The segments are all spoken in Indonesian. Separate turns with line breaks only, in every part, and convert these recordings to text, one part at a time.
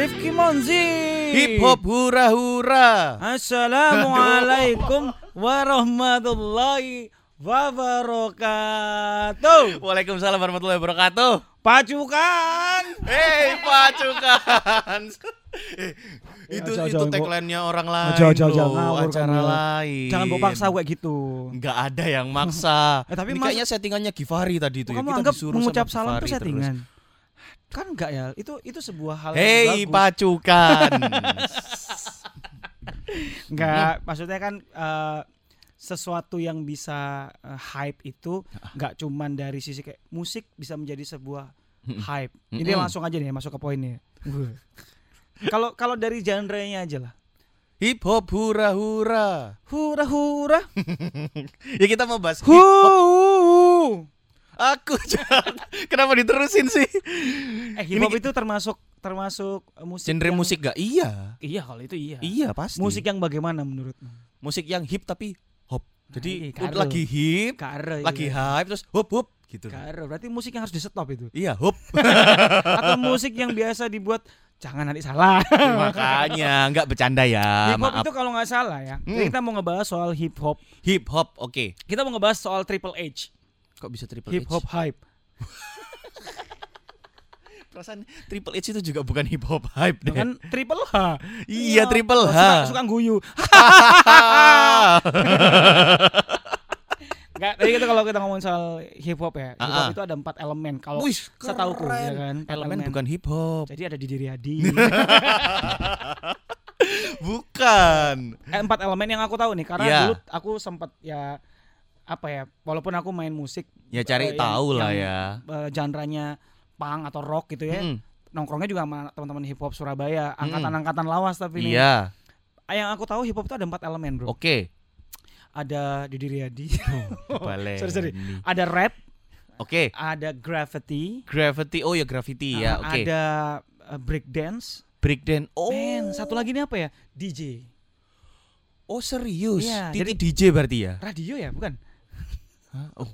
Rifki Monzi.
Hip hop hura hura
Assalamualaikum warahmatullahi wabarakatuh.
Waalaikumsalam warahmatullahi wabarakatuh
Pacukan.
Hei pacukan Eh, Itu
Aja,
itu tagline-nya orang lain
Aja, aja,
loh,
ngawur
Acara
kamu.
lain
Jangan bawa paksa kayak gitu.
Nggak ada yang maksa
Eh, tapi
Ini
Mas-
kayaknya settingannya Givari tadi itu ya
kamu
Kita
anggap
disuruh
mengucap salam itu
Givari terus.
settingan? Kan enggak ya? Itu itu sebuah hal
Hei
yang bagus.
pacukan
Enggak, maksudnya kan eh, sesuatu yang bisa eh, hype itu enggak cuman dari sisi kayak musik bisa menjadi sebuah hype. Ini langsung aja nih masuk ke poinnya. Kalau kalau dari genre-nya aja lah.
Hip hop hura hura
Hura hura.
Ya kita mau bahas
Hu.
Aku jangan Kenapa diterusin sih
Eh hip hop itu termasuk termasuk musik
Genre
yang-
musik gak? Iya
Iya kalau itu iya.
Iya pasti
Musik yang bagaimana menurutmu?
musik yang hip tapi hop. Jadi
iya,
udah
karo.
lagi hip,
Kare.
lagi hype terus hop hop gitu.
Kare. Berarti musik yang harus di stop itu.
Iya, hop.
Atau musik yang biasa dibuat jangan nanti salah.
Makanya nggak bercanda ya,
hip hop
maaf.
itu kalau nggak salah ya.
Hmm.
Kita mau ngebahas soal hip hop.
Hip hop, oke.
Kita mau ngebahas soal Triple H.
Kok bisa triple
Hip
H?
hop hype.
Perasaan triple H itu juga bukan hip hop hype deh.
Kan Triple H.
Iya, Triple H.
Suka, suka guyu. Enggak, tadi kita kalau kita ngomongin soal hip hop ya, hip hop
Ah, ah.
itu ada empat elemen. Kalau
Wih,
setauku ya kan,
Elemen bukan hip hop.
Jadi ada Didi Riyadi.
Bukan.
eh, empat elemen yang aku tahu nih karena
Iya.
dulu aku sempat ya apa ya, walaupun aku main musik
Ya cari
yang-
tahu lah
yang,
ya.
eh, genre-nya punk atau rock gitu ya.
Mm,
Nongkrongnya juga sama teman-teman hip hop Surabaya, angkatan-angkatan lawas tapi nih.
Iya,
Yang aku tahu hip hop itu ada empat elemen, Bro.
oke.
Ada Didi Riyadi,
Boleh.
Sorry, sorry. ada rap,
Oke.
ada graffiti,
Gravity. Oh ya gravity ya,
uh,
oke.
ada uh, break dance.
Breakdance. Oh.
Men, satu lagi ini apa ya? DJ.
Oh serius?
Iya,
Titi
jadi-
DJ berarti ya?
Radio ya, bukan?
Hah? Oh.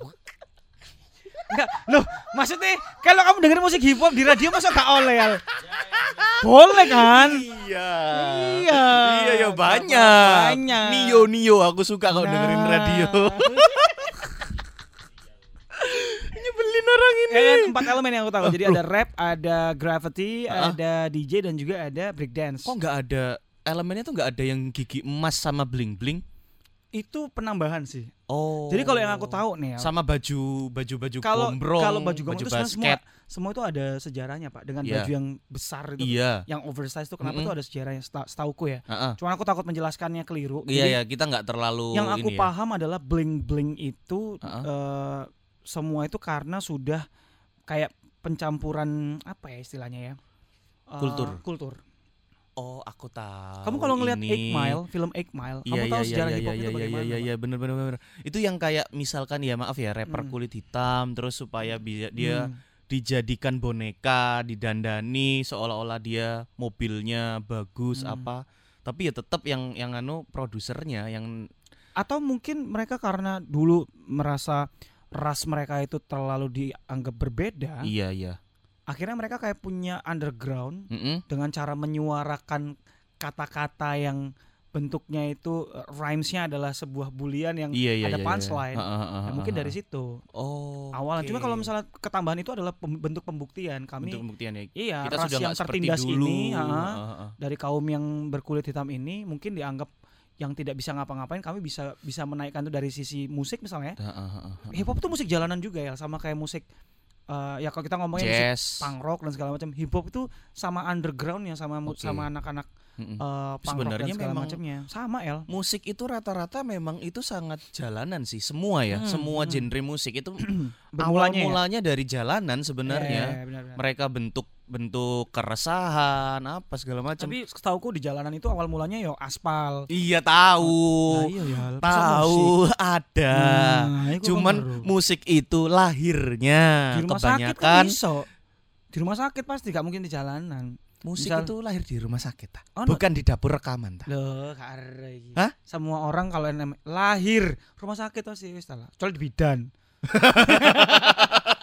Enggak, loh, maksudnya kalau kamu denger musik hip hop di radio masa gak oleh? Boleh kan?
Iya.
Iya.
Iya ya banyak.
Banyak.
Nio Nio aku suka kalau dengerin
Nah.
radio. Nyebelin orang ini.
Ya kan empat elemen yang aku tahu. Jadi ada rap, ada graffiti,
Ah.
ada DJ dan juga ada break dance.
Kok nggak ada elemennya tuh nggak ada yang gigi emas sama bling bling?
Itu penambahan sih.
Oh.
Jadi kalau yang aku tahu nih, Al,
sama baju baju baju
kalau
gombrong,
kalau baju gombrong itu sebenarnya semua
basket.
semua itu ada sejarahnya pak dengan
Iya.
baju yang besar itu
Iya.
yang oversize itu kenapa
Mm-mm.
itu ada sejarahnya seta- setauku ya
Heeh.
cuman aku takut menjelaskannya keliru
Iya
Jadi
ya kita nggak terlalu
yang aku
ini ya.
paham adalah bling bling itu
Heeh.
eh, semua itu karena sudah kayak pencampuran apa ya istilahnya ya Eh,
Kultur.
kultur
Oh aku tahu.
kamu kalau ngelihat. Eight Mile film Eight Mile
Iya,
kamu
iya,
tahu
iya,
sejarah
iya,
hip hop
iya,
itu
iya,
bagaimana
Iya iya iya bener bener bener. Itu yang kayak misalkan ya maaf ya rapper
Hmm.
kulit hitam terus supaya bi- dia
Hmm.
dijadikan boneka, didandani seolah-olah dia mobilnya bagus
Hmm.
apa. Tapi ya tetap yang yang anu produsernya yang
atau mungkin mereka karena dulu merasa ras mereka itu terlalu dianggap berbeda
iya iya.
Akhirnya mereka kayak punya underground
Mm-mm.
dengan cara menyuarakan kata-kata yang bentuknya itu eh, rhymesnya adalah sebuah bulian yang
Iya iya
ada
iya, iya.
punchline.
Ha, ha, ha,
Ya,
ha,
mungkin dari situ
Oh.
awalnya cuma
oke.
kalau misalnya ketambahan itu adalah pem- bentuk pembuktian kami
Bentuk pembuktian ya.
iya
Kita
ras
sudah
yang tertindas
dulu.
ini Ha,
ha, ha.
dari kaum yang berkulit hitam ini mungkin dianggap yang tidak bisa ngapa-ngapain kami bisa bisa menaikkan itu dari sisi musik misalnya
Ha, ha, ha, ha.
hip hop itu musik jalanan juga ya sama kayak musik eh, ya kalau kita ngomongin musik
Jazz.
punk rock dan segala macam hip hop itu sama underground ya sama
Oke.
sama anak-anak
Mm-mm.
eh, punk rock dan
Sebenarnya
segala
memang
macamnya sama El
musik itu rata-rata memang itu sangat jalanan sih semua ya
Hmm,
semua
hmm.
genre musik itu awal
Bermulanya ya?
mulanya dari jalanan sebenarnya
Iya, iya, benar-benar.
mereka bentuk bentuk keresahan apa segala macam
tapi setauku di jalanan itu awal mulanya yo aspal
iya tahu
Nah, iya ya
tahu ada
Nah,
cuman musik itu lahirnya
di rumah sakit kan
kebanyakan
di rumah sakit pasti gak mungkin di jalanan
Musik
Misal-
itu lahir di rumah sakit, ta?
Oh, no.
bukan di dapur rekaman, ta?
Loh.
Hah?
Semua orang kalau lahir rumah sakit pasti wis. Kecuali di bidan.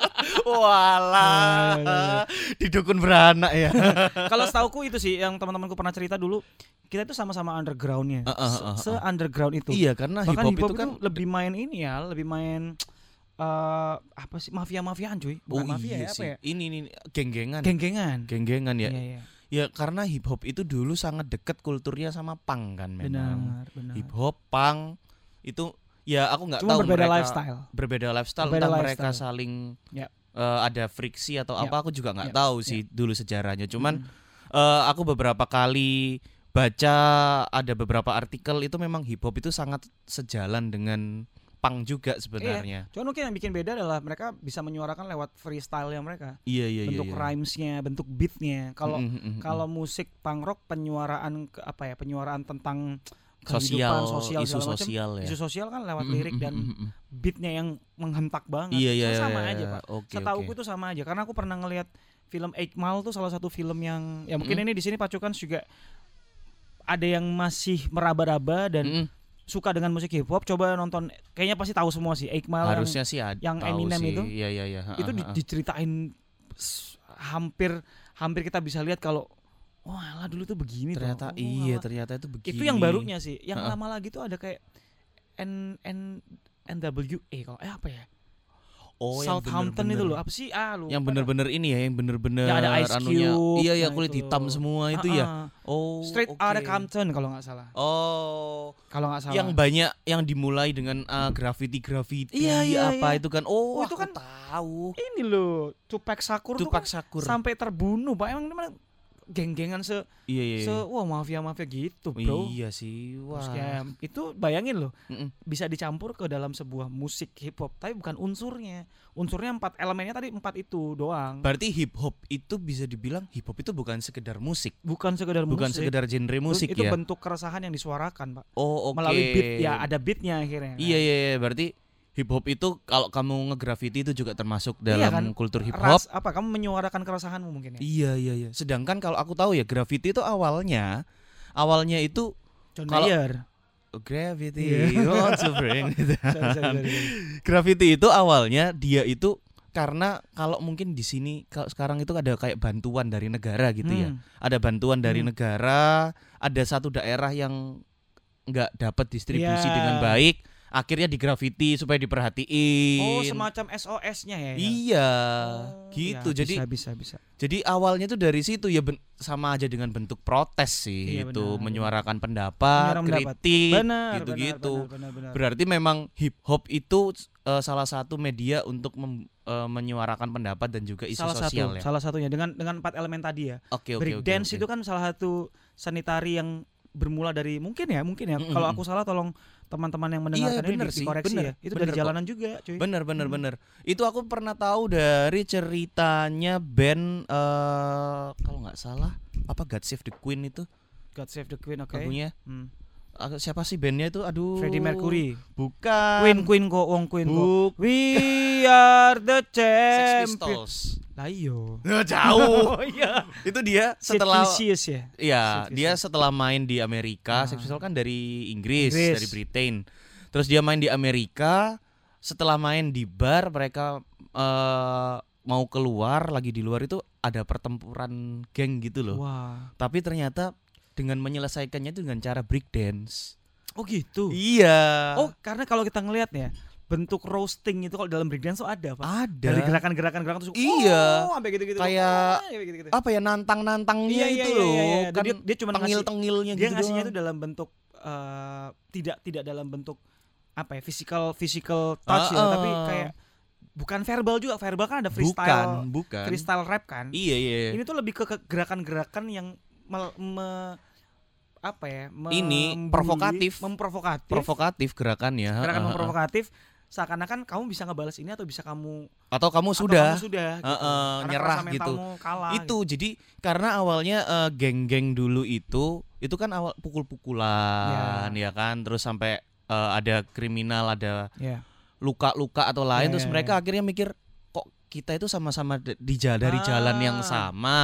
Walah, di dukun beranak ya.
kalau setauku itu sih yang teman-temanku pernah cerita dulu, kita itu sama-sama undergroundnya.
Uh, uh, uh, uh.
Se underground itu.
iya, karena hip
Bahkan
hop
hip hop
itu kan
lebih main ini ya, lebih main eh apa sih mafia-mafiaan cuy. Bukan
oh
mafia
iya
ya, apa
sih.
ya?
Ini ini geng-gengan.
Geng-gengan.
Geng-gengan ya.
Iya, iya.
Ya karena hip hop itu dulu sangat dekat kulturnya sama punk kan memang.
Benar, benar.
Hip hop, punk itu ya aku nggak tahu
berbeda
mereka
lifestyle.
berbeda lifestyle
Berbeda
entah mereka
lifestyle.
saling
Ya.
Eh, ada friksi atau
Ya.
apa aku juga nggak
Ya.
tahu sih dulu sejarahnya. Cuman
Mm.
eh, aku beberapa kali baca ada beberapa artikel itu memang hip hop itu sangat sejalan dengan punk juga sebenarnya.
Cuman mungkin yang bikin beda adalah mereka bisa menyuarakan lewat freestyle yang mereka.
Iya iya iya.
bentuk
iya.
rhymesnya, bentuk beatnya. Kalau
Mm, mm, mm, mm.
kalau musik punk rock penyuaraan ke apa ya penyuaraan tentang
sosial,
kehidupan sosial
isu sosial ya.
isu sosial kan lewat lirik
mm,
dan
mm,
beatnya yang menghentak banget
Iya iya
So,
iya,
sama
iya,
aja
iya.
pak
Oke,
setauku
oke.
itu sama aja karena aku pernah ngelihat film Eight Mile tuh salah satu film yang ya mungkin
Mm.
ini di sini pacukan juga ada yang masih meraba-raba dan
Mm,
suka dengan musik hip hop coba nonton kayaknya pasti tahu semua sih Eight Mile yang-
Harusnya sih ada
yang Eminem
sih.
itu,
Iya iya iya.
itu diceritain hampir hampir kita bisa lihat kalau wah lah dulu tuh begini tuh.
ternyata
Oh,
iya
alah.
ternyata itu begini.
itu yang barunya sih yang
Ha-ha.
lama lagi tuh ada kayak N N NWA kalau eh apa ya
Oh,
Southampton itu loh apa sih ah lupa
Yang bener-bener ini ya, yang bener-bener
Ya, ada Ice
anunya.
Cube,
Iya ya kulit
itu.
hitam semua itu ya.
Ah, ah.
Oh.
Straight
oke.
Outta Compton kalau nggak salah
Oh,
kalau nggak salah
yang banyak yang dimulai dengan uh, graffiti-graffiti
Iya, iya, iya.
apa itu kan. Oh,
Oh, itu kan-
tahu.
ini loh Tupac Shakur tuh
Tupac
kan
Shakur.
sampai terbunuh pak emang geng-gengan se,
Iya iya.
se
iya.
wah mafia mafia gitu bro
Iya sih. Wah.
Terus kayak, itu bayangin loh
Mm-mm.
bisa dicampur ke dalam sebuah musik hip hop tapi bukan unsurnya unsurnya empat elemennya tadi empat itu doang
Berarti hip hop itu bisa dibilang hip hop itu bukan sekedar musik,
bukan sekedar
bukan
musik
sekedar genre musik
itu
ya.
bentuk keresahan yang disuarakan pak
Oh, oke.
melalui beat ya ada beatnya akhirnya
Iya iya iya, berarti hip hop itu kalau kamu ngegraffiti itu juga termasuk
Iya
dalam
kan?
kultur hip
Ras-
hop.
apa kamu menyuarakan keresahanmu mungkin ya
Iya iya iya. Sedangkan kalau aku tahu ya graffiti itu awalnya awalnya itu
John
kalau-
Mayer
gravity
Iya.
want to bring graffiti itu awalnya dia itu karena kalau mungkin di sini kalau sekarang itu ada kayak bantuan dari negara gitu ya.
Hmm.
Ada bantuan dari
Hmm.
negara, ada satu daerah yang nggak dapat distribusi
Iya.
dengan baik, akhirnya digrafiti supaya diperhatiin.
oh semacam SOS-nya ya, ya?
Iya,
Oh,
gitu.
ya,
jadi
bisa bisa bisa
jadi awalnya tuh dari situ ya ben- sama aja dengan bentuk protes sih
Iya,
itu
benar,
menyuarakan pendapat,
Menyuarakan
kritik, gitu-gitu. Berarti memang hip hop itu eh, salah satu media untuk mem- eh, menyuarakan pendapat dan juga isu
salah
sosial
satu
ya.
salah satunya dengan dengan empat elemen tadi ya
Oke oke
break
oke.
dance
oke.
itu kan salah satu seni tari yang bermula dari mungkin ya mungkin ya
Mm-mm.
kalau aku salah tolong teman-teman yang mendengarkan ini
bener sih,
dikoreksi
bener,
ya itu
bener
dari
kok.
jalanan juga cuy
Bener bener
Hmm.
bener. Itu aku pernah tahu dari ceritanya band eh kalau nggak salah apa God Save the Queen itu
God Save the Queen oke
lagunya.
Hmm.
Ah, Siapa sih bandnya itu? Aduh.
Freddie Mercury
Bukan.
Queen Queen kok wong Queen kok. We are the
Sex
champion
Pistols.
Lah iyo
Jauh.
oh iya
itu dia
Sid
setelah
Vicious ya
Iya,
Sid
dia setelah main di Amerika,
Ah.
Sex Pistols kan dari Inggris,
Inggris.
dari Britain. Terus dia main di Amerika, setelah main di bar mereka eh, mau keluar lagi di luar itu ada pertempuran geng gitu loh.
wah
Tapi ternyata dengan menyelesaikannya itu dengan cara break dance.
oh gitu
Iya.
oh karena kalau kita ngelihat ya bentuk roasting itu kalau dalam breakdance tuh ada pak
ada.
dari gerakan-gerakan gerakan terus
Iya.
oh, sampai gitu-gitu
Kayak-
sampai gitu-gitu.
apa ya nantang-nantangnya
Iya, iya,
itu
iya,
loh.
iya, iya.
Kan
dia, dia cuma
tengil-tengilnya
dia
gitu.
ngasihnya itu dalam bentuk eh, tidak tidak dalam bentuk apa ya physical physical touch ya
Ah,
tapi kayak bukan verbal juga verbal kan ada
bukan,
freestyle
bukan.
freestyle rap kan
Iya, iya.
ini tuh lebih ke gerakan-gerakan yang mel- me- apa ya
Ini provokatif.
memprovokatif
provokatif gerakannya.
gerakan memprovokatif seakan-akan kamu bisa ngebalas ini atau bisa kamu
Atau kamu
atau
sudah
kamu sudah gitu.
Heeh,
Karena
nyerah gitu.
kalah
itu jadi karena awalnya eh, geng-geng dulu itu itu kan awal pukul-pukulan ya kan terus sampai eh, ada kriminal ada
gitu. ya
luka-luka atau lain
Ya,
terus
ya,
mereka
ya.
akhirnya mikir kok kita itu sama-sama di ja- dari jalan yang
Ah.
sama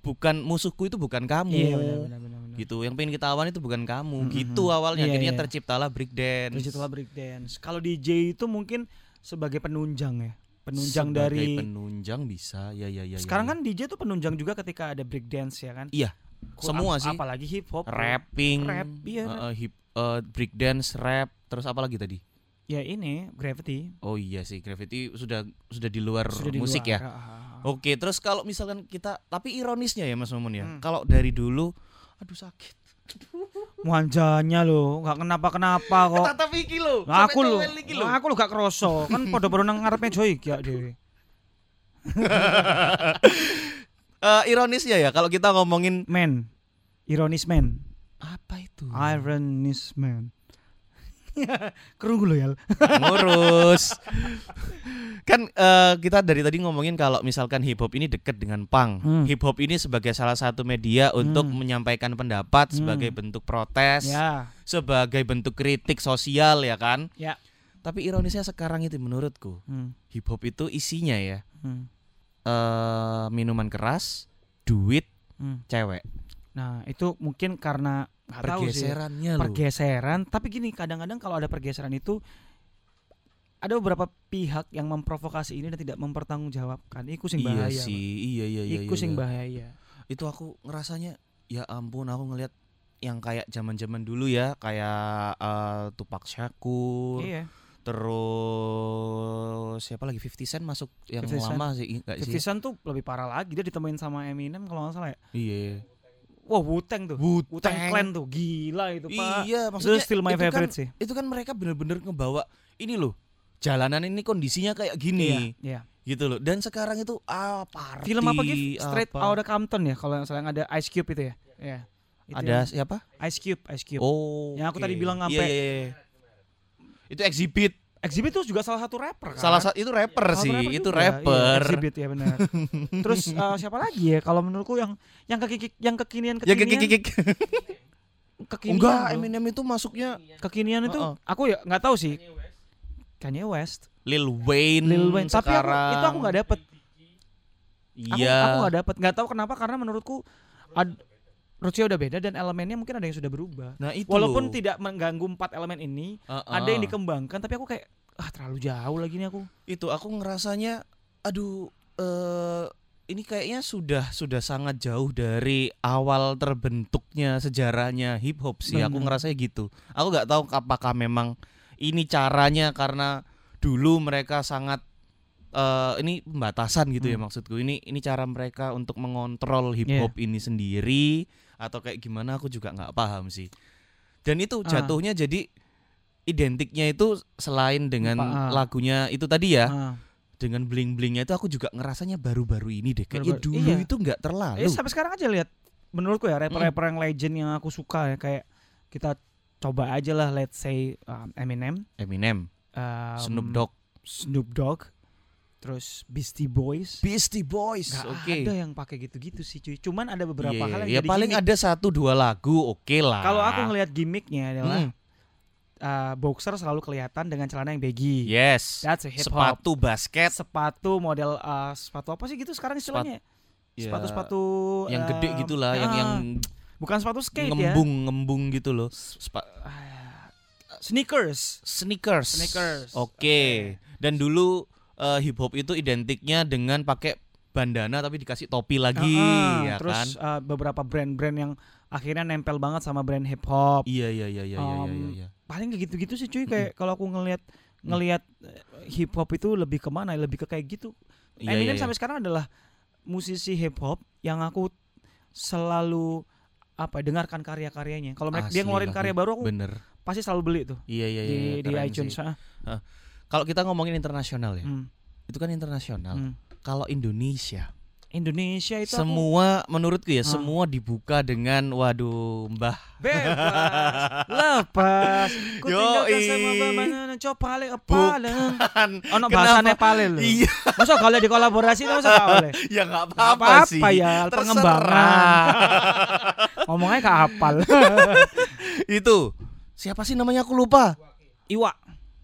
bukan musuhku itu bukan kamu.
Iya benar benar benar. benar.
Gitu. Yang pengen kita lawan itu bukan kamu.
Mm-mm.
Gitu awalnya
Iya,
akhirnya
iya.
terciptalah breakdance.
Digital breakdance. Kalau DJ itu mungkin sebagai penunjang ya. Penunjang
Sebagai
dari
penunjang bisa. Ya ya ya. ya,
Sekarang
ya.
kan DJ tuh penunjang juga ketika ada breakdance ya kan?
Iya.
Ku-
Semua sih.
Apalagi hip hop.
rapping,
Rap, iya.
eh, eh, hip eh, breakdance, rap, terus apa lagi tadi?
Ya ini Gravity.
Oh iya sih, Gravity sudah sudah di luar
Sudah di
musik
luar.
ya. Oke, terus kalau misalkan kita tapi ironisnya ya Mas Mumun ya.
Hmm.
Kalau dari dulu aduh sakit.
Muanjanya lo, nggak kenapa-kenapa kok.
Tatap iki.
Lah aku lo, aku lo gak kroso. Kan podo-podo nang ngarepe Joy ya dhewe.
Eh, ironisnya ya kalau kita ngomongin
Man. Ironis man.
apa itu?
Ironis man. Kerungu lo ya.
Ngurus. kan eh, kita dari tadi ngomongin kalau misalkan hip hop ini dekat dengan punk.
Hmm.
Hip hop ini sebagai salah satu media untuk
Hmm.
menyampaikan pendapat
Hmm.
sebagai bentuk protes,
Ya.
sebagai bentuk kritik sosial ya kan.
Ya.
Tapi ironisnya sekarang itu menurutku
Hmm.
hip hop itu isinya ya
Hmm.
eh minuman keras, duit,
Hmm.
cewek.
Nah, itu mungkin karena nggak tahu sih.
Pergeserannya loh.
Pergeseran, tapi gini kadang-kadang kalau ada pergeseran itu ada beberapa pihak yang memprovokasi ini dan tidak mempertanggungjawabkan. Iku sing
Iya
bahaya.
sih, iya iya iya.
Iku
iya,
sing
iya.
bahaya.
Itu aku ngerasanya ya ampun aku ngelihat yang kayak zaman-zaman dulu ya, kayak eh, Tupac Shakur,
Iya.
terus siapa lagi 50 Cent masuk yang
50 Cent.
lama sih enggak sih?
50 Cent tuh lebih parah lagi dia ditemuin sama Eminem kalau nggak salah ya.
Iya.
Wah, Wu-Tang tuh.
Wu-Tang.
Wu-Tang Clan tuh gila itu, Pak.
Iya,
Itu
maksudnya
still my
itu kan-
favorite sih.
Itu kan mereka bener-bener ngebawa ini loh. Jalanan ini kondisinya kayak gini,
Iya, iya.
gitu loh. Dan sekarang itu ah party,
Film apa gitu? Straight
apa.
Outta Compton ya kalau yang ada Ice Cube itu ya. Iya. Itu
Ada siapa?
Ice Cube, Ice Cube.
Oh.
Yang aku
oke.
tadi bilang
Iya,
sampai-
iya, iya. Itu exhibit.
Exhibit itu juga salah satu rapper kan.
Salah satu itu rapper
Salah
sih,
satu
itu
juga. Iya,
rapper.
exhibit ya benar. Terus eh, siapa lagi ya? Kalau menurutku yang yang kekiki, yang kekinian
Ya
kekinian.
kikik
kekinian
Enggak. Eminem itu masuknya
Kekinian itu
Heeh.
aku ya nggak tahu sih. Kanye West,
Lil Wayne.
Lil Wayne. Tapi aku, itu aku nggak dapet.
Iya.
aku nggak dapet. Nggak tahu kenapa karena menurutku ad, rootsnya udah beda dan elemennya mungkin ada yang sudah berubah.
Nah, itu
Walaupun
loh.
tidak mengganggu empat elemen ini,
Heeh.
ada yang dikembangkan. Tapi aku kayak ah terlalu jauh lagi nih aku.
itu aku ngerasanya aduh eh ini kayaknya sudah sudah sangat jauh dari awal terbentuknya sejarahnya hip hop sih aku
Bener.
ngerasanya gitu aku nggak tahu apakah memang ini caranya karena dulu mereka sangat eh ini pembatasan gitu ya
Hmm.
maksudku ini ini cara mereka untuk mengontrol hip
Iya.
hop ini sendiri atau kayak gimana aku juga nggak paham sih. Dan itu
Ah.
jatuhnya jadi identiknya itu selain dengan
ah.
lagunya itu tadi ya
Ah.
dengan bling blingnya itu aku juga ngerasanya baru-baru ini deh. Kayaknya dulu
iya.
itu nggak terlalu.
Eh sampai sekarang aja lihat menurutku ya rapper-rapper yang legend yang aku suka ya kayak kita coba aja lah let's say um, Eminem,
Eminem,
um,
Snoop Dogg,
Snoop Dogg, terus Beastie Boys.
Beastie Boys,
Gak
oke.
ada yang pakai gitu-gitu sih cuy. Cuman ada beberapa
Iya,
hal yang
ya
jadi
paling
gimmick.
ada satu dua lagu oke lah.
Kalau aku ngelihat gimmicknya adalah
Hmm,
uh, boxer selalu kelihatan dengan celana yang baggy.
yes,
That's a hip hop.
sepatu basket
Sepatu model uh, sepatu apa sih gitu sekarang istilahnya?
ya,
Sepatu-sepatu
yang gede
um,
gitulah, yang
ah,
yang
bukan sepatu skate ya.
ngembung ngembung gitu loh. Sepa-
Ah, sneakers.
sneakers.
Sneakers.
Oke. Dan dulu eh, hip hop itu identiknya dengan pakai bandana tapi dikasih topi lagi
Ah,
ya
terus
kan.
uh, beberapa brand-brand yang akhirnya nempel banget sama brand hip hop.
Iya iya iya iya iya iya
Um,
iya.
Paling kayak gitu-gitu sih cuy kayak kalau aku ngelihat ngelihat eh, hip hop itu lebih ke mana? Lebih ke kayak gitu.
Iya,
Eminem
iya, iya.
sampai sekarang adalah musisi hip hop yang aku selalu apa dengarkan karya-karyanya. Kalau dia ngeluarin karya baru aku
bener.
pasti selalu beli tuh
Iya iya
di
iya.
di iTunes.
sih.
ah.
Kalau kita ngomongin internasional ya,
Hmm,
itu kan internasional.
hmm.
Kalau Indonesia,
Indonesia itu aku
semua menurutku ya
Ah.
semua dibuka dengan waduh mbah.
bebas lepas ku
Yoi.
semua beban coba le apa
Bukan.
ono
Kenapa?
bahasa Nepal lho
Iya,
masa kalau di kolaborasi itu masa gak boleh
ya nggak
Gak
apa-apa sih.
ya pengembangan ngomongnya gak hafal
itu siapa sih namanya aku lupa.
Iwa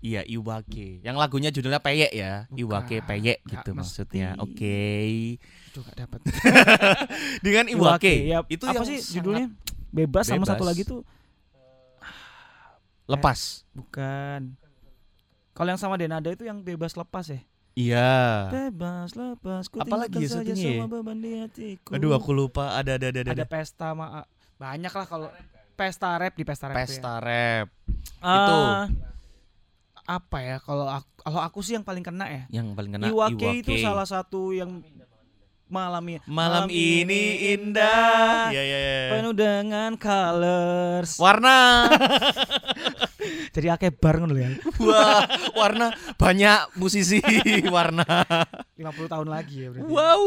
Iya, Iwake. Yang lagunya judulnya Peyek ya.
Bukan,
Iwake Peyek gitu
mesti.
maksudnya. Oke.
Itu gak dapat.
Dengan Iwake.
ya.
Itu
apa
yang
sih judulnya? Bebas, sama satu
Bebas.
lagi tuh
Lepas.
bukan. Kalau yang sama Denada itu yang bebas lepas ya.
Iya.
Bebas lepas. Ku
Apalagi ya satunya ya?
semua beban di hatiku.
Aduh, aku lupa. Ada ada ada ada.
ada pesta ma banyak lah kalau pesta rap di pesta rap
Pesta rap.
ya.
itu.
Apa ya kalau aku, kalau aku sih yang paling kena ya
Yang paling kena
Iwake, itu salah satu yang malam ini
Malam ini indah. Iya iya iya.
penuh dengan colors
Warna.
jadi akeh bar ngono ya
Wah, warna banyak musisi warna.
50 tahun lagi ya berarti
Wow.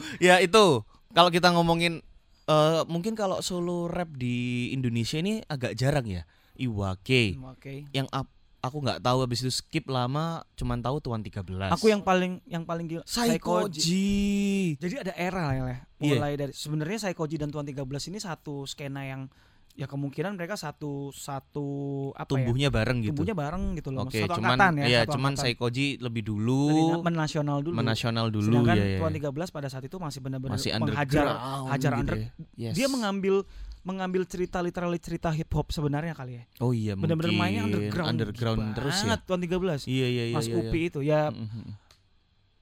ya itu kalau kita ngomongin eh, mungkin kalau solo rap di Indonesia ini agak jarang ya. Iwake.
Oke
Yang ap- aku nggak tahu habis itu skip lama cuman tahu Tuan 13.
aku yang paling yang paling gila
Saikoji.
jadi ada era lah ya
Iya.
mulai dari sebenarnya Saikoji dan Tuan 13 ini satu skena yang ya kemungkinan mereka satu satu apa ya
Tumbuhnya bareng gitu.
tumbuhnya bareng gitu loh satu
cuman
angkatan ya
iya,
satu
cuman
angkatan.
Saikoji lebih
Dari
dulu
na- menasional dulu
menasional dulu
sedangkan
ya, ya.
Tuan 13 pada saat itu masih benar-benar menghajar hajar
gitu
under
ya. Yes.
dia mengambil mengambil cerita literally cerita hip hop sebenarnya kali ya
Oh iya
benar-benar
mungkin
mainnya underground
underground terus ya.
banget Tuan 13
Iya iya iya.
Mas
iya,
Upi
iya.
itu ya
Mhm.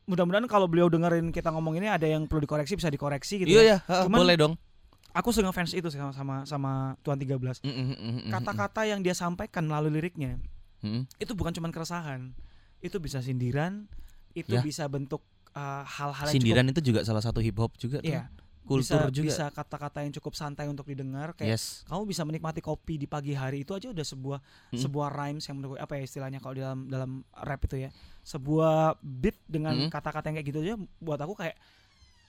mudah-mudahan kalau beliau dengerin kita ngomong ini ada yang perlu dikoreksi bisa dikoreksi gitu
Iya
ya.
ya, ha,
Cuman-
boleh dong.
aku suka fans itu sama sama, sama Tuan 13
Mhm, mhm, mhm,
kata-kata yang dia sampaikan melalui liriknya
mhm.
itu bukan cuma keresahan itu bisa sindiran itu
Ya.
bisa bentuk uh, hal-hal yang
Sindiran itu juga salah satu hip hop juga
cukup
tuh.
iya
Kultur
bisa,
juga.
bisa kata-kata yang cukup santai untuk didengar kayak
yes.
kamu bisa menikmati kopi di pagi hari itu aja udah sebuah
Mm.
sebuah rhymes yang menurut apa ya istilahnya kalau di dalam dalam rap itu ya sebuah beat dengan kata-kata yang kayak gitu aja buat aku kayak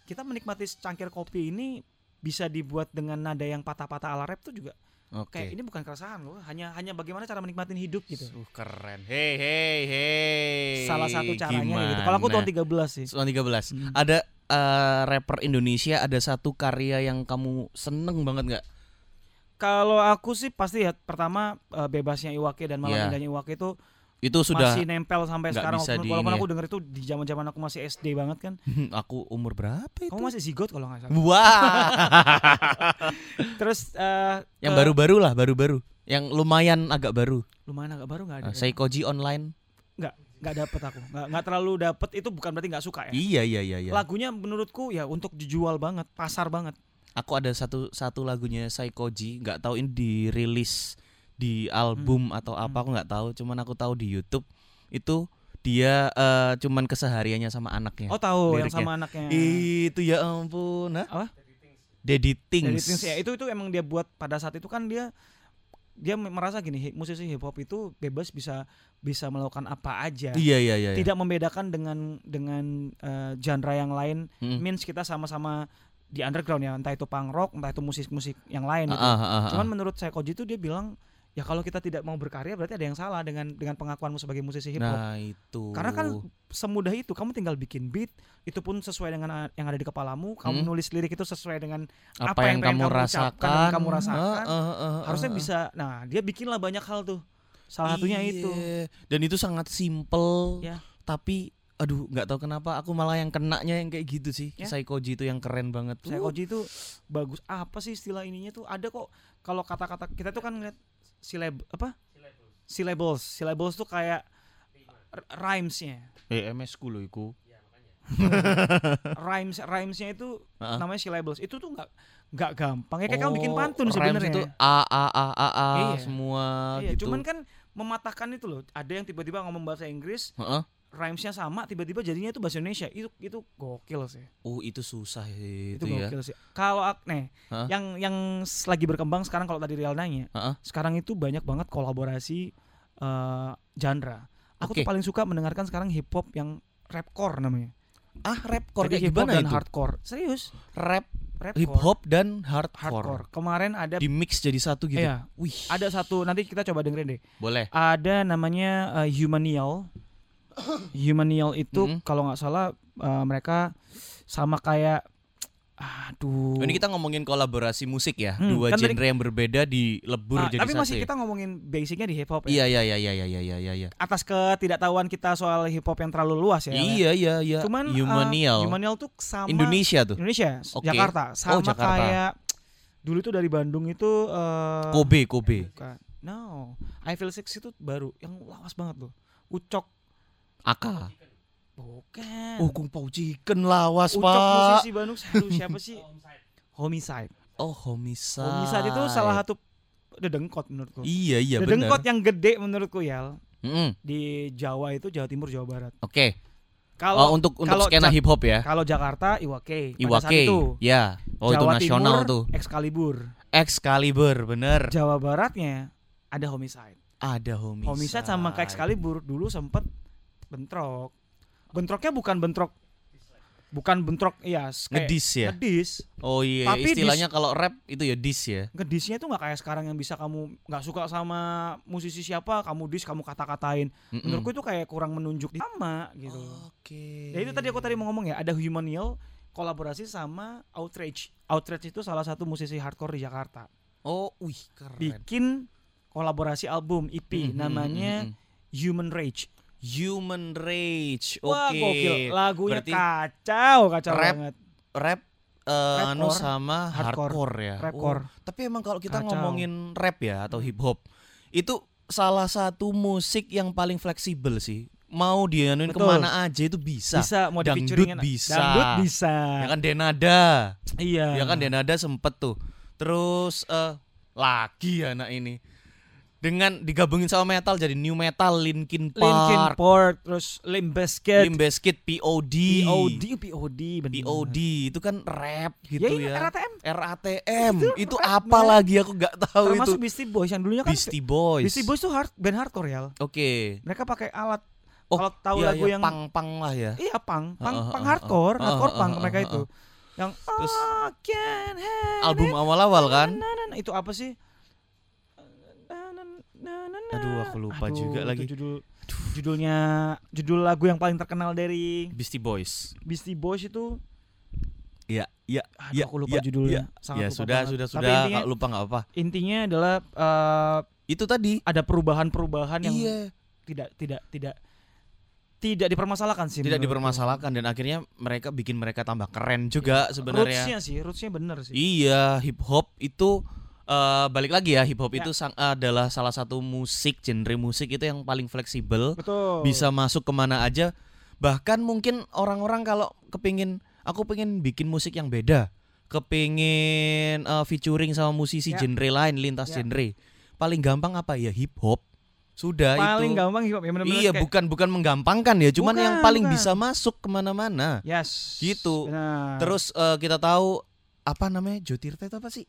kita menikmati secangkir kopi ini bisa dibuat dengan nada yang patah-patah ala rap tuh juga
Oke.
kayak ini bukan keresahan loh hanya hanya bagaimana cara menikmatin hidup gitu
Uh, keren. Hei hei hei.
salah satu caranya gitu kalau aku tahun 13 sih
Tahun 13.
Hmm.
Ada eh, rapper Indonesia ada satu karya yang kamu seneng banget nggak?
kalau aku sih pasti ya pertama eh, bebasnya Iwake dan malam
Iya.
indahnya Iwake itu
Itu sudah
masih nempel sampai sekarang
bisa
walaupun, walaupun aku
ya.
denger itu di zaman-zaman aku masih SD banget kan
aku umur berapa itu?
kamu masih zigot kalau nggak salah
Wah.
terus eh,
yang
ke-
baru-baru lah, baru-baru. Yang lumayan agak baru.
lumayan agak baru nggak ada
Uh,
ya?
Saikoji online.
Nggak dapet aku nggak nggak terlalu dapet itu bukan berarti nggak suka ya
Iya iya iya iya.
lagunya menurutku ya untuk dijual banget pasar banget
Aku ada satu satu lagunya Saikoji, nggak tahu ini dirilis di album atau apa
Hmm.
aku nggak tahu, cuman aku tahu di YouTube itu dia eh, cuman kesehariannya sama anaknya.
oh tahu yang
liriknya.
sama anaknya
Itu ya ampun, nah.
Apa?
Daddy Things.
Things, ya itu itu emang dia buat pada saat itu kan dia dia merasa gini musisi hip hop itu bebas bisa bisa melakukan apa aja
Iya iya iya. iya.
tidak membedakan dengan dengan eh, genre yang lain
Mm.
means kita sama-sama di underground ya entah itu punk rock entah itu musik-musik yang lain gitu.
Ah, ah, ah, ah.
Cuman menurut saya Koji itu dia bilang ya kalau kita tidak mau berkarya berarti ada yang salah dengan dengan pengakuanmu sebagai musisi hip hop.
Nah, itu.
Karena kan semudah itu kamu tinggal bikin beat itu pun sesuai dengan a- yang ada di kepalamu, kamu
Hmm.
nulis lirik itu sesuai dengan
apa,
apa
yang,
yang
kamu
kamu ucapkan
rasakan,
dan kamu rasakan,
Ah, ah, ah,
harusnya bisa. Nah, dia bikinlah banyak hal tuh. Salah satunya itu.
Iya. Dan itu sangat simple.
Ya.
Tapi aduh nggak tahu kenapa aku malah yang kenanya yang kayak gitu sih.
Ya.
Saikoji itu yang keren banget.
Saya
Uh,
itu bagus. Apa sih istilah ininya tuh? Ada kok kalau kata-kata kita tuh kan ngeliat silab apa? Syllables. Syllables tuh kayak rhymesnya.
Eh MS ku loh iku.
Rhymes rhymesnya itu
Ah.
namanya syllables. Itu tuh nggak nggak gampang. Ya kayak kamu bikin
Oh,
pantun sebenarnya.
itu a a a a a
Iya.
semua
Iya,
gitu.
cuman kan mematahkan itu loh. Ada yang tiba-tiba ngomong bahasa Inggris,
Heeh.
Rhymesnya sama, tiba-tiba jadinya itu bahasa Indonesia. Itu itu gokil sih.
Oh itu susah
Itu,
itu, ya.
gokil sih. Kalau nih,
Hah?
yang yang lagi berkembang sekarang kalau tadi Real nanya,
Heeh.
sekarang itu banyak banget kolaborasi eh, genre. Aku
Oke.
tuh paling suka mendengarkan sekarang hip hop yang rapcore namanya.
Ah rapcore
Jadi hip hop dan
itu?
hardcore. Serius?
Rap,
Rapcore.
hip hop dan hardcore.
hardcore. Kemarin ada
Di mix jadi satu gitu.
Iya.
Wih,
ada satu nanti kita coba dengerin deh.
boleh.
Ada namanya uh, Humanial. Humanial itu
Mm-mm.
kalau nggak salah uh, mereka sama kayak Aduh.
Oh, Ini kita ngomongin kolaborasi musik ya,
Hmm,
dua
kan tadi-
genre yang berbeda dilebur
Ah,
jadi
tapi
satu.
masih
ya?
kita ngomongin basicnya di hip hop ya.
Iya iya iya iya iya iya iya iya.
Atas ketidaktahuan kita soal hip hop yang terlalu luas ya.
Iya iya iya.
Cuman uh,
Humanial.
Humanial tuh sama
Indonesia tuh.
Indonesia,
Oke.
Jakarta. Sama
Jakarta.
kayak dulu tuh dari Bandung itu eh
Kobe Kobe.
bukan. No, I Feel Six itu baru yang lawas banget loh. Ucok
Aka.
bukan.
Oh Kung Pao Chicken lawas
Ucok
pak.
musisi Bandung Aduh, siapa sih? Homicide.
Oh Homicide.
Homicide itu salah satu dedengkot menurutku.
Iya iya
dedengkot
benar.
yang gede menurutku ya
Mm-mm.
di Jawa itu Jawa Timur Jawa Barat.
Oke.
Kalau
Oh untuk untuk skena
Ja-
hip hop ya.
kalau Jakarta Iwake
Iwake.
itu.
Ya. Oh itu
Jawa
nasional
Timur,
tuh.
Excalibur.
Excalibur bener.
Jawa Baratnya ada Homicide.
Ada Homicide.
Homicide sama kayak Excalibur dulu sempet bentrok. Bentroknya bukan bentrok bukan bentrok iya kayak
Ngedis ya.
ngedis.
Oh iya
Tapi
istilahnya kalau rap itu ya dis ya.
Ngedisnya tuh nggak kayak sekarang yang bisa kamu nggak suka sama musisi siapa kamu dis kamu kata-katain.
Mm-mm.
Menurutku itu kayak kurang menunjuk di sama gitu.
Oke.
Ya itu tadi aku tadi mau ngomong ya, ada Humanial kolaborasi sama Outrage. Outrage itu salah satu musisi hardcore di Jakarta.
Oh, wih keren.
Bikin kolaborasi album EP
Mhm,
namanya
mhm, mhm.
Human Rage.
Human Rage. Oke.
Wah, gokil. Lagunya
Berarti
kacau, kacau
rap,
banget.
Rap eh, anu sama
hardcore,
hardcore, ya.
rapcore.
Oh, tapi emang kalau kita
Kacau.
ngomongin rap ya atau
Hmm.
hip hop itu salah satu musik yang paling fleksibel sih. Mau dianuin
Betul.
ke mana aja itu bisa.
Bisa mau
Dangdut bisa.
Dangdut bisa.
Ya kan Denada.
Iya.
Ya kan Denada sempet tuh. Terus eh lagi anak ini. Dengan digabungin sama metal jadi new metal Linkin
Linkin
Park,
Park, terus Limp Bizkit,
Limp Bizkit, POD.
POD, POD, bener.
POD itu kan rap gitu
Ya,
ya.
RATM.
RATM itu,
Itu rap,
apa
man.
lagi aku nggak tahu
Termasuk
itu.
Beastie Boys yang dulunya kan
Beastie Boys.
Beastie Boys tuh hard, band hardcore ya.
Oke.
Mereka pakai alat
Oh,
kalau tahu
iya,
lagu
iya,
yang
pang-pang lah ya.
iya pang, pang,
Heeh,
pang
heeh,
hardcore,
heeh,
hardcore
heeh,
pang
heeh,
mereka
heeh.
itu. Yang
Terus, Album awal-awal kan?
Na, na, na, itu apa sih? Na, na, na, na, na.
Aduh, aku lupa
Aduh,
juga
itu
lagi.
Judul judulnya judul lagu yang paling terkenal dari
Beastie Boys.
Beastie Boys itu
Iya, iya,
aduh
iya.
aku lupa
iya,
judulnya.
iya.
Sangat
Ya
lupa
sudah,
banget.
sudah,
Tapi
sudah.
intinya,
Kalau lupa nggak apa.
intinya adalah eh,
Itu tadi.
ada perubahan-perubahan yang
Iya.
tidak tidak tidak tidak dipermasalahkan sih.
Tidak dipermasalahkan dan akhirnya mereka bikin mereka tambah keren juga sebenarnya.
Rootsnya sih, rootsnya bener sih.
Iya, hip hop itu eh, balik lagi ya, hip hop
Ya.
itu sang, adalah salah satu musik genre musik itu yang paling fleksibel,
Betul.
bisa masuk ke mana aja. Bahkan mungkin orang-orang kalau kepingin, aku pengen bikin musik yang beda, kepingin eh, featuring sama musisi
Ya.
genre lain, lintas
Ya.
genre, paling gampang apa ya hip hop. Sudah
paling
itu.
gampang hip hop ya bener-bener
Iya,
kayak-
bukan bukan menggampangkan ya, cuman
Bukan,
yang paling
bukan.
bisa masuk ke mana-mana.
Yes.
Gitu.
Benar.
Terus eh, kita tahu apa namanya Jotirta itu apa sih?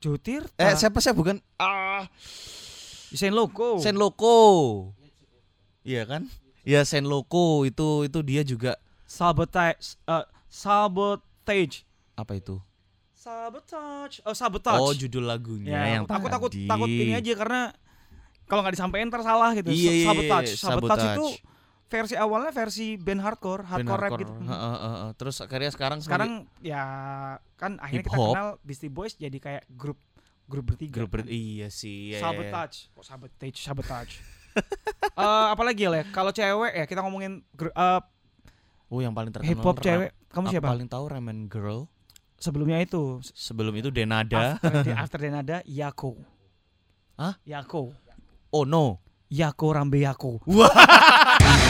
Jotir.
Eh siapa saya bukan ah
Desain logo.
Sen Loco. Iya kan? Ya Sen Loco itu itu dia juga
Sabotage. eh, sabotage.
apa itu?
Sabotage. Oh, sabotage.
Oh judul lagunya
ya,
yang
aku takut
tadi.
takut ini aja karena kalau nggak disampaikan ntar salah gitu.
Iya, iya, iya,
sabotage.
iya,
Sabotage.
Sabotage.
itu versi awalnya versi band hardcore,
Band
hardcore rap gitu.
Heeh, heeh, heeh. Terus akhirnya sekarang
Sekarang ya kan akhirnya kita kenal Beastie Boys jadi kayak grup grup bertiga.
grup ber-
kan.
iya sih. iya, iya, iya.
Sabotage. Kok sabotage, sabotage. Eh apalagi ya, kalau cewek ya kita ngomongin gr- eh,
Oh yang paling terkenal
hip hop cewek. Kamu siapa?
paling tahu Ramen Girl.
Sebelumnya itu
Sebelum itu Denada.
After, di- after then ada Yako.
Hah?
Yako.
Oh no.
Yako Rambe Yako.